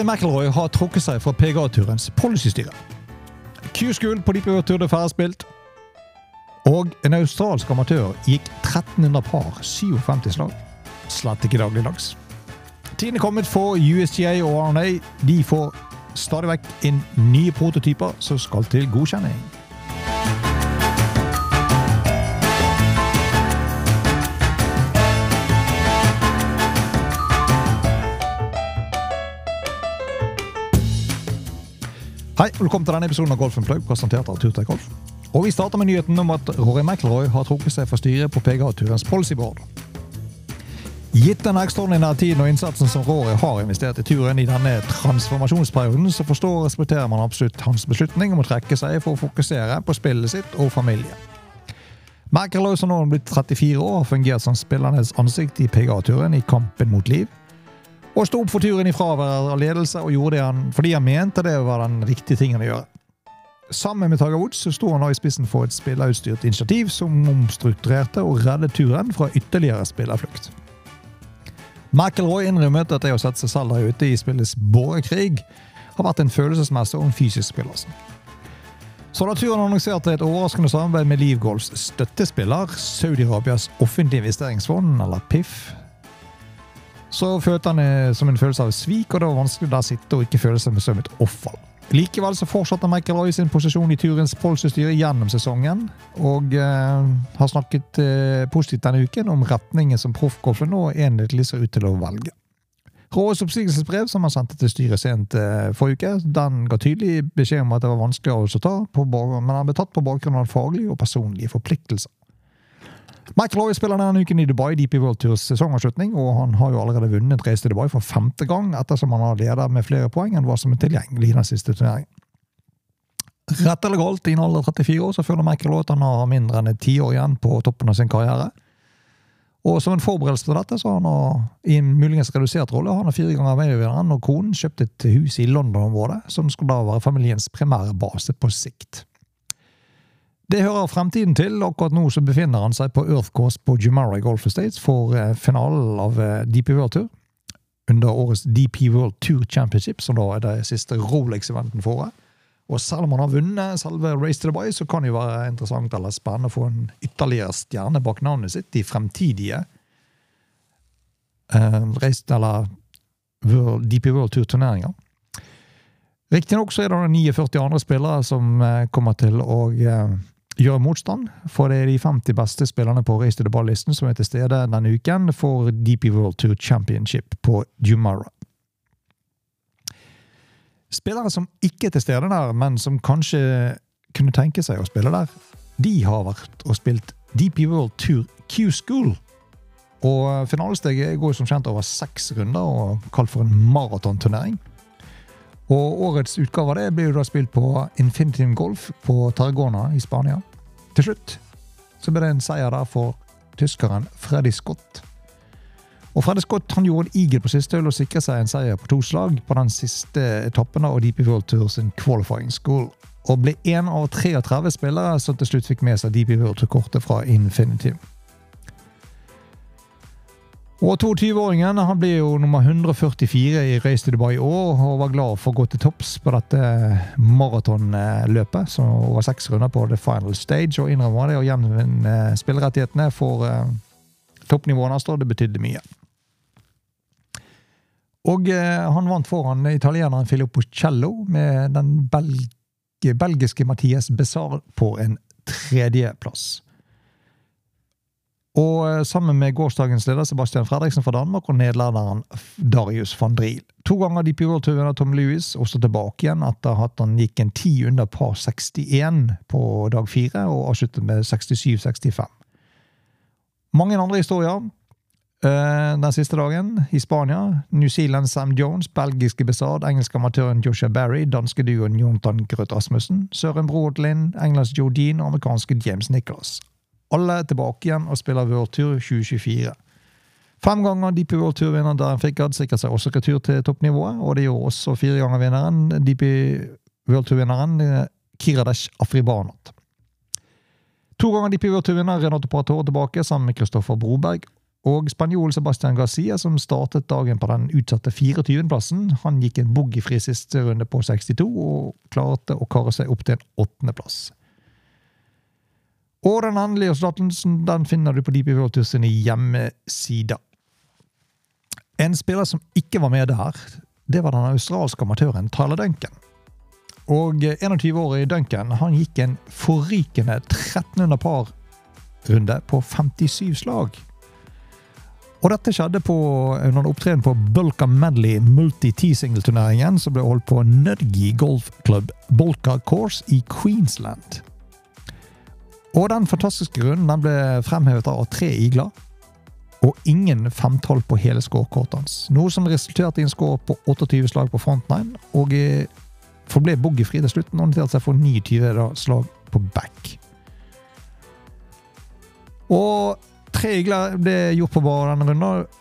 Rory McIlroy har trukket seg fra PGA-turens policystyre. Q-school på Deep River Tour er ferdigspilt. Og en australsk amatør gikk 1300 par, 57 slag. Slett ikke dagligdags. Tiden er kommet for USGA og RNA. De får stadig vekk inn nye prototyper som skal til godkjenning. Velkommen til denne episoden av Golf Plug, presentert av Turtech Golf. Og Vi starter med nyheten om at Rory McIlroy har trukket seg fra styret på PGA-turens policyboard. Gitt den ekstraordinære tiden og innsatsen som Rory har investert i turen i denne transformasjonsperioden, så forstår og respekterer man absolutt hans beslutning om å trekke seg for å fokusere på spillet sitt og familie. McIlroy som nå har blitt 34 år, har fungert som spillernes ansikt i PGA-turen i kampen mot liv og sto opp for turen i fravær av ledelse og gjorde det han, fordi han mente det var den riktige tingen å gjøre. Sammen med Taga Woods sto han nå i spissen for et spillerutstyrt initiativ som omstrukturerte og reddet turen fra ytterligere spillerflukt. McIlroy innrømmet at det å sette seg selv der ute i spillets borgerkrig har vært en følelsesmessig og en fysisk spillelse. Så da turen annonserte et overraskende samarbeid med Liv Golfs støttespiller, Saudi-Arabias offentlige investeringsfond, eller PIF, så følte han som en følelse av svik, og det var vanskelig å sitte og ikke føle seg som et offer. Likevel så fortsatte McIlroy sin posisjon i turens policystyre gjennom sesongen, og eh, har snakket eh, positivt denne uken om retningen som proffgolfen nå enhetlig ser ut til å velge. Rådets oppsigelsesbrev, som han sendte til styret sent eh, forrige uke, den ga tydelig beskjed om at det var vanskelig å ta, på, men han ble tatt på bakgrunn av faglige og personlige forpliktelser. McIlroy spiller denne uken i Dubai, DP World Tours sesongavslutning, og han har jo allerede vunnet race til Dubai for femte gang, ettersom han har ledet med flere poeng enn hva som er tilgjengelig i den siste turneringen. Rett eller galt, i en alder av 34 år så føler McIlroy at han har mindre enn et tiår igjen på toppen av sin karriere. Og Som en forberedelse til dette så har han i en muligens redusert rolle han har fire ganger veivinneren og konen kjøpt et hus i London-området, som skulle da være familiens primære base på sikt. Det hører fremtiden til. Akkurat nå så befinner han seg på Earth Course på Jumara Golf Estates for eh, finalen av eh, DP World Tour. Under årets DP World Tour Championship, som da er det siste Rolex-eventen for året. Og selv om han har vunnet selve Race to Dubai, så kan det jo være interessant eller spennende å få en ytterligere stjerne bak navnet sitt i fremtidige uh, race, eller World, DP World Tour-turneringer. Riktignok er det 49 andre spillere som uh, kommer til å gjøre motstand. For det er de 50 beste spillerne på Race to the Ball-listen som er til stede denne uken for DP World Tour Championship på Jumara. Spillere som ikke er til stede der, men som kanskje kunne tenke seg å spille der, de har vært og spilt DP World Tour Q-School. Og Finalesteget går som kjent over seks runder og kalt for en maratonturnering. Og Årets utgave av det blir jo da spilt på Infinitive Golf på Tarragona i Spania. Til slutt så ble det en seier der for tyskeren Freddy Scott. Og Freddy Scott han gjorde en igel på siste øl og sikret seg en seier på to slag på den siste etappen av DP World Tour sin qualifying school. Og ble én av 33 spillere som til slutt fikk med seg DP World Tour-kortet fra Infinitive. Og 22-åringen han ble jo nummer 144 i Race to Dubai i år, og var glad for å gå til topps på dette maratonløpet, som over seks runder på the final stage, og innrømmer det å gjenvinne spillerettighetene for eh, toppnivået hans. det betydde mye. Og eh, han vant foran italieneren Filippo Cello med den belg belgiske Mathias Besar på en tredjeplass. Og eh, sammen med gårsdagens leder Sebastian Fredriksen fra Danmark og nederlenderen Darius van Driel. To ganger DP World Tour-vinner Tom Lewis også tilbake igjen etter at han gikk en ti under par 61 på dag fire og avsluttet med 67-65. Mange andre historier. Eh, den siste dagen i Spania. New Zealand Sam Jones, belgiske Besard, engelske amatøren Joshua Barry, danske duoen Jontan Grøth Rasmussen, Søren Brodlin, Englands Jodine og amerikanske James Nicholas. Alle er tilbake igjen og spiller World Tour 2024. Fem ganger DP World Tour-vinneren Darren Fickard sikret seg også retur til toppnivået. Og det gjorde også fire ganger vinneren DP World Tour-vinneren Kiradesh Afribanat. To ganger DP World Tour-vinner Renato Pator tilbake sammen med Kristoffer Broberg. Og spanjol Sebastian Garcia, som startet dagen på den utsatte 24.-plassen, han gikk en boogiefri siste runde på 62 og klarte å kare seg opp til en åttendeplass. Og den endelige resultaten den finner du på DP World Tour sine hjemmesider. En spiller som ikke var med der, det var den australske amatøren Tyler Duncan. Og 21-årige Duncan han gikk en forrykende 1300 par-runde på 57 slag. Og dette skjedde på, under opptreden på Bulka Medley multi-T-single-turneringen som ble holdt på Nudgee Golf Club Bolka Course i Queensland. Og den fantastiske runden den ble fremhevet av tre igler og ingen femtall på hele scorekortet hans. Noe som resulterte i en score på 28 slag på frontline, og eh, forble boogiefri til slutten og noterte seg for 29 slag på back. Og tre igler ble gjort på bare denne runden.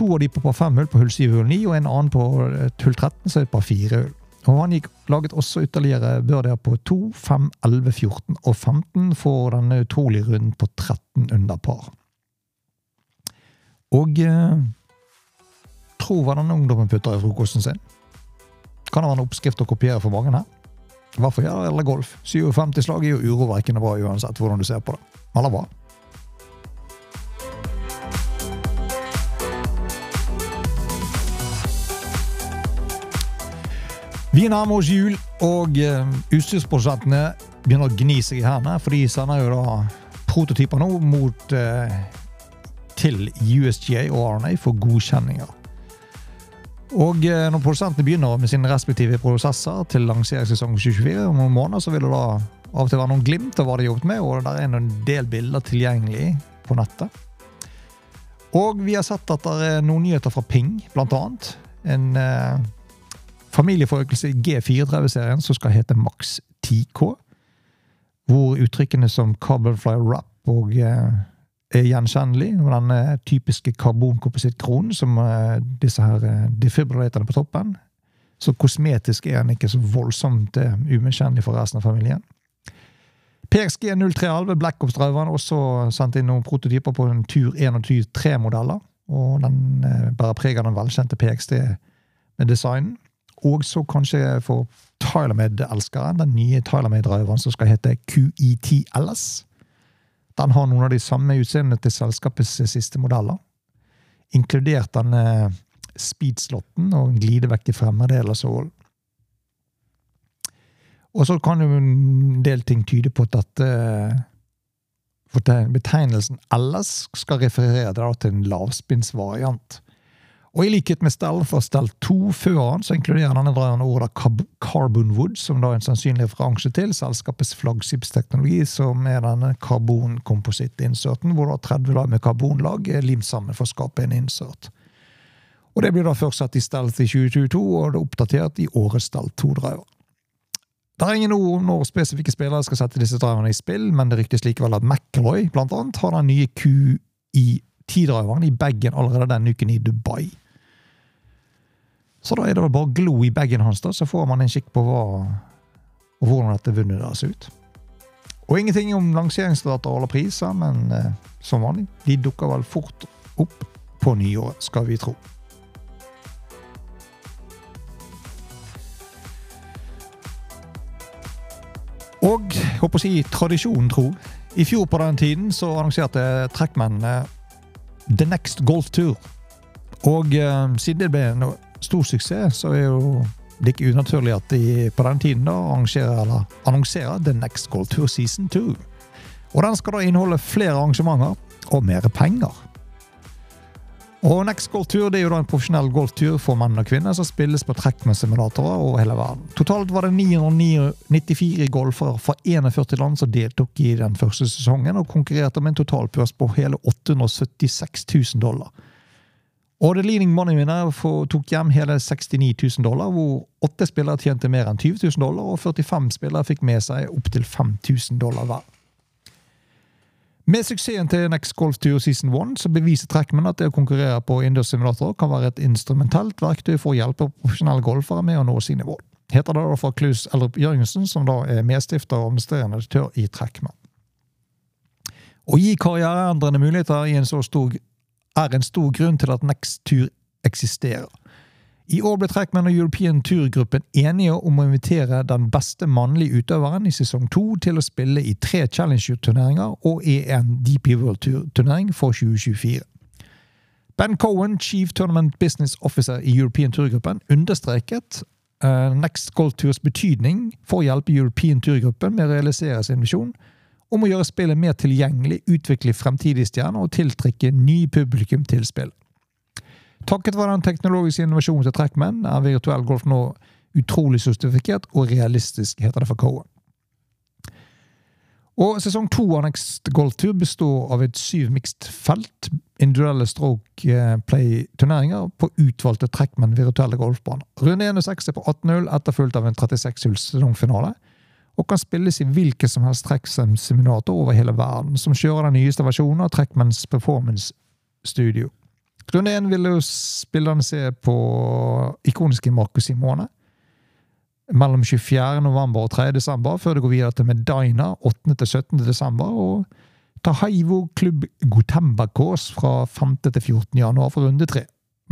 To av de på par fem hull på hull 7 og hull 9, og en annen på hull 13, så er det par fire hull. Og han gikk, laget også ytterligere byrder på 2, 5, 11, 14 og 15 for denne utrolige runden på 13 under par. Og eh, tro hva denne ungdommen putter i frokosten sin. Kan det være en oppskrift å kopiere for mange her? Hva for gjøre eller golf? 57 slag er jo urovekkende bra uansett hvordan du ser på det. Eller hva? Vi nærmer oss jul, og uh, utstyrsprodusentene begynner å gni seg i hendene, for de sender jo da prototyper nå mot uh, til USGA og RNA for godkjenninger. Og eh, når produsentene begynner med sine respektive prosesser til lanseringssesong 2024, om noen måneder, så vil det da av og til være noen glimt av hva de har jobbet med, og der er en del bilder tilgjengelig på nettet. Og vi har sett at det er noen nyheter fra Ping, blant annet. En eh, familieforøkelse i G34-serien som skal hete Max 10K. Hvor uttrykkene som carbonfly Wrap og eh, er gjenkjennelig. med Den eh, typiske karbonkomposittkronen som eh, disse her eh, defibrillatorene på toppen. Så kosmetisk er den ikke så voldsomt umiskjennelig for resten av familien. PXG 0311 Black Ops-driveren også sendt inn noen prototyper på en Tur 1 og Tur 3-modeller. Og den bærer preg av den velkjente PXD med designen. Og så kanskje for TylerMade-elskeren, den nye TylerMade-driveren som skal hete QETLS. Den har noen av de samme utseendene til selskapets siste modeller. Inkludert denne speedslotten og glidevekk i fremmedel. Og så kan jo en del ting tyde på at dette betegnelsen LS skal referere til en lavspinnsvariant. Og i likhet med Stell for stell 2 før han, så inkluderer denne driveren ordet Carbonwood, som da er en sannsynlig referanse til selskapets flaggskipsteknologi, som er denne karbonkomposittinserten, hvor da 30 lag med karbonlag limt sammen for å skape en insert. Og Det blir da først satt i Stealth i 2022, og det er oppdatert i årets Stealth 2-driver. Det er ingen ord om når spesifikke spillere skal sette disse driverne i spill, men det ryktes likevel at McElroy blant annet, har den nye QI10-driveren i bagen allerede denne uken i Dubai. Så da er det bare glo i bagen hans, da, så får man en kikk på hva, og hvordan dette vunnet deres ut. Og ingenting om lanseringsdato eller priser, men eh, som vanlig, de dukker vel fort opp på nyåret, skal vi tro. Og håper å si tradisjonen tro. I fjor på den tiden så annonserte trekkmennene The Next Golf Tour. Og eh, siden det ble en stor suksess, så er jo det ikke unaturlig at de på den tiden da arrangerer, annonserer The Next Golf Tour Season 2. Og den skal da inneholde flere arrangementer og mer penger. Og Next Golf Tour det er jo da en profesjonell golftur for menn og kvinner som spilles på trekk med simulatorer over hele verden. Totalt var det 994 golfere fra 41 land som deltok i den første sesongen, og konkurrerte med en totalpørs på hele 876 000 dollar. Og The Leading Money Winner tok hjem hele 69 000 dollar, hvor åtte spillere tjente mer enn 20 000 dollar, og 45 spillere fikk med seg opptil 5000 dollar hver. Med suksessen til Next Golf Tour Season 1 så beviser Trackman at det å konkurrere på innendørssimulatorer kan være et instrumentelt verktøy for å hjelpe profesjonelle golfere med å nå sine mål. Heter det da fra Klaus Eldrup Jørgensen, som da er medstifter og administrerende direktør i Trackman. Å gi karriereendrende muligheter i en stor er en stor grunn til at Next Tour eksisterer. I år ble Trackman og European Tour-gruppen enige om å invitere den beste mannlige utøveren i sesong to til å spille i tre Challenger-turneringer og i en DP World Tour-turnering for 2024. Ben Cohen, Chief Tournament Business Officer i European Tour-gruppen, understreket uh, Next Golf Tours betydning for å hjelpe European Tour-gruppen med å realisere sin visjon om å gjøre spillet mer tilgjengelig, utvikle fremtidige stjerner og tiltrekke ny publikum til spill. Takket være den teknologiske innovasjonen til Trackman er virtuell golf nå utrolig justifikert og realistisk, heter det for Cohen. Og Sesong to av Next Golf Tour består av et syv mixed felt, individuelle stroke eh, play-turneringer på utvalgte Trackman virtuelle golfbaner. Runde 1 og 6 er på 18-hull, etterfulgt av en 36-hulls sesongfinale. Og kan spilles i hvilken som helst Tracksim-simulator over hele verden, som kjører den nyeste versjonen av Trackmans Performance Studio. Runde én vil jo spillerne se på ikoniske Marco Simone mellom 24. november og 3. desember, før det går videre til Medina 8. til 17. desember. og Tahaivo klubb Gotemba-Kås fra 5. til 14. januar for runde 3.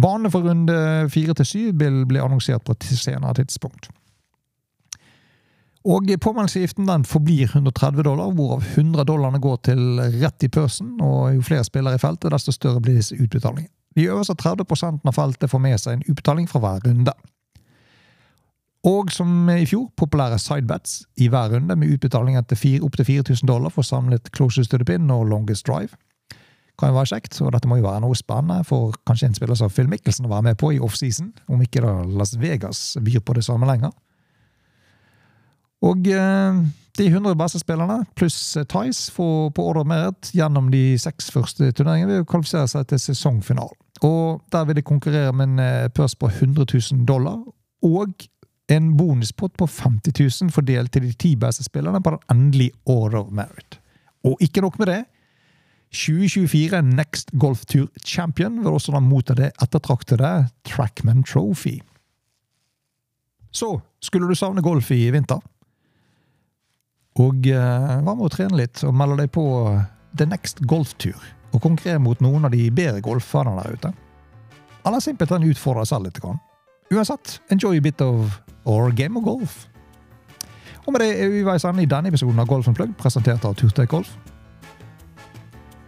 Bane for runde 4 til 7 vil bli annonsert på et senere tidspunkt. Og Påmeldelsesgiften den forblir 130 dollar, hvorav 100 dollarene går til rett i pørsen. og Jo flere spillere i feltet, desto større blir disse utbetalingene. De øverste 30 av feltet får med seg en utbetaling fra hver runde. Og som i fjor, populære sidebets i hver runde, med utbetaling til opptil 4000 dollar for samlet closest to the pin og longest drive. Kan jo være kjekt, og dette må jo være noe spennende for kanskje en spiller som Phil Mickelson å være med på i offseason, om ikke da Las Vegas byr på det samme lenger. Og eh, de 100 beste spillerne, pluss Tice, får på ordre merit gjennom de seks første turneringene ved å kvalifisere seg til sesongfinalen. Og der vil de konkurrere med en eh, pørs på 100 000 dollar, og en bonuspott på 50 000 fordelt til de ti beste spillerne på den endelige Order of Merit. Og ikke nok med det. 2024 Next Golf Tour Champion vil også da motta det ettertraktede Trackman Trophy. Så skulle du savne golf i vinter? Og eh, hva med å trene litt og melde deg på The Next Golf Tour? Og konkurrere mot noen av de bedre golferne der ute? Eller simpelthen utfordre deg selv litt? Uansett, enjoy a bit of our game of golf. Og med det er vi veis ende i denne episoden av Golf Plug, presentert av Turtek Golf.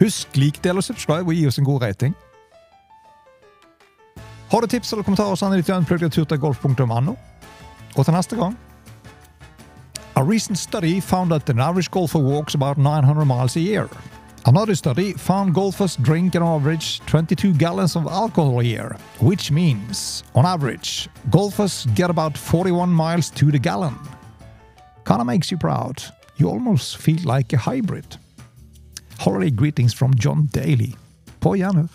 Husk lik, del og subscribe, og gi oss en god rating. Har du tips eller kommentarer, send dem til unplugd.turtekgolf.no. Og til neste gang A recent study found that an average golfer walks about 900 miles a year. Another study found golfers drink an average 22 gallons of alcohol a year, which means, on average, golfers get about 41 miles to the gallon. Kinda makes you proud. You almost feel like a hybrid. Holiday greetings from John Daly. På gjenhør.